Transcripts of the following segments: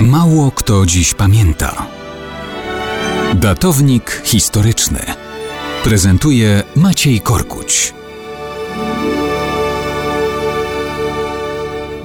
Mało kto dziś pamięta. Datownik historyczny prezentuje Maciej Korkuć.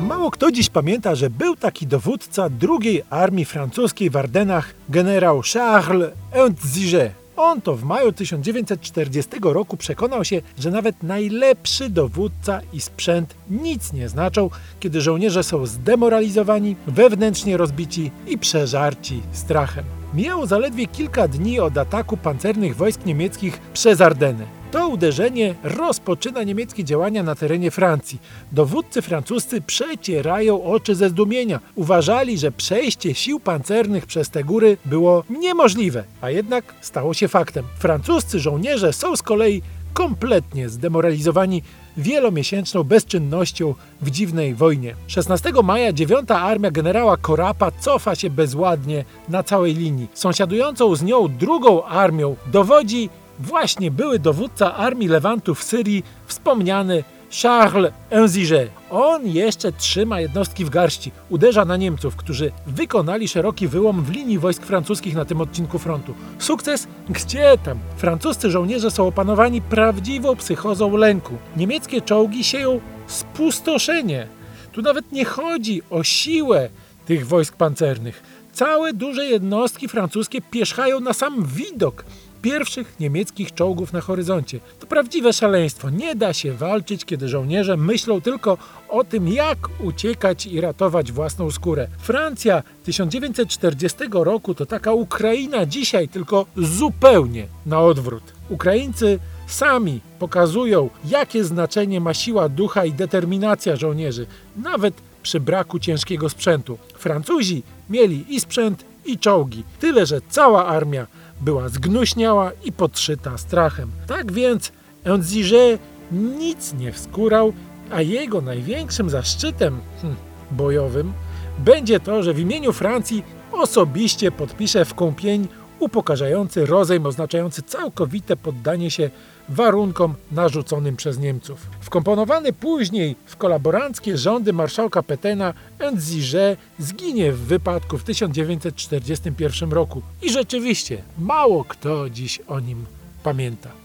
Mało kto dziś pamięta, że był taki dowódca drugiej armii francuskiej w Ardenach, generał Charles Euntzige. On to w maju 1940 roku przekonał się, że nawet najlepszy dowódca i sprzęt nic nie znaczą, kiedy żołnierze są zdemoralizowani, wewnętrznie rozbici i przeżarci strachem. Mijało zaledwie kilka dni od ataku pancernych wojsk niemieckich przez Ardeny. To uderzenie rozpoczyna niemieckie działania na terenie Francji. Dowódcy francuscy przecierają oczy ze zdumienia. Uważali, że przejście sił pancernych przez te góry było niemożliwe, a jednak stało się faktem. Francuscy żołnierze są z kolei kompletnie zdemoralizowani wielomiesięczną bezczynnością w dziwnej wojnie. 16 maja 9 armia generała Korapa cofa się bezładnie na całej linii. Sąsiadującą z nią drugą armią dowodzi właśnie były dowódca armii Lewantu w Syrii, wspomniany Charles Eunzige. On jeszcze trzyma jednostki w garści, uderza na Niemców, którzy wykonali szeroki wyłom w linii wojsk francuskich na tym odcinku frontu. Sukces? Gdzie tam? Francuscy żołnierze są opanowani prawdziwą psychozą lęku. Niemieckie czołgi sieją spustoszenie. Tu nawet nie chodzi o siłę tych wojsk pancernych. Całe duże jednostki francuskie pierzchają na sam widok pierwszych niemieckich czołgów na horyzoncie. To prawdziwe szaleństwo. Nie da się walczyć, kiedy żołnierze myślą tylko o tym, jak uciekać i ratować własną skórę. Francja 1940 roku to taka Ukraina dzisiaj, tylko zupełnie na odwrót. Ukraińcy sami pokazują, jakie znaczenie ma siła ducha i determinacja żołnierzy, nawet przy braku ciężkiego sprzętu. Francuzi mieli i sprzęt, i czołgi. Tyle, że cała armia była zgnuśniała i podszyta strachem. Tak więc Enzige nic nie wskórał, a jego największym zaszczytem hm, bojowym będzie to, że w imieniu Francji osobiście podpisze w Kąpień upokarzający rozejm oznaczający całkowite poddanie się warunkom narzuconym przez Niemców. Wkomponowany później w kolaboranckie rządy marszałka Petena, Enzige zginie w wypadku w 1941 roku. I rzeczywiście mało kto dziś o nim pamięta.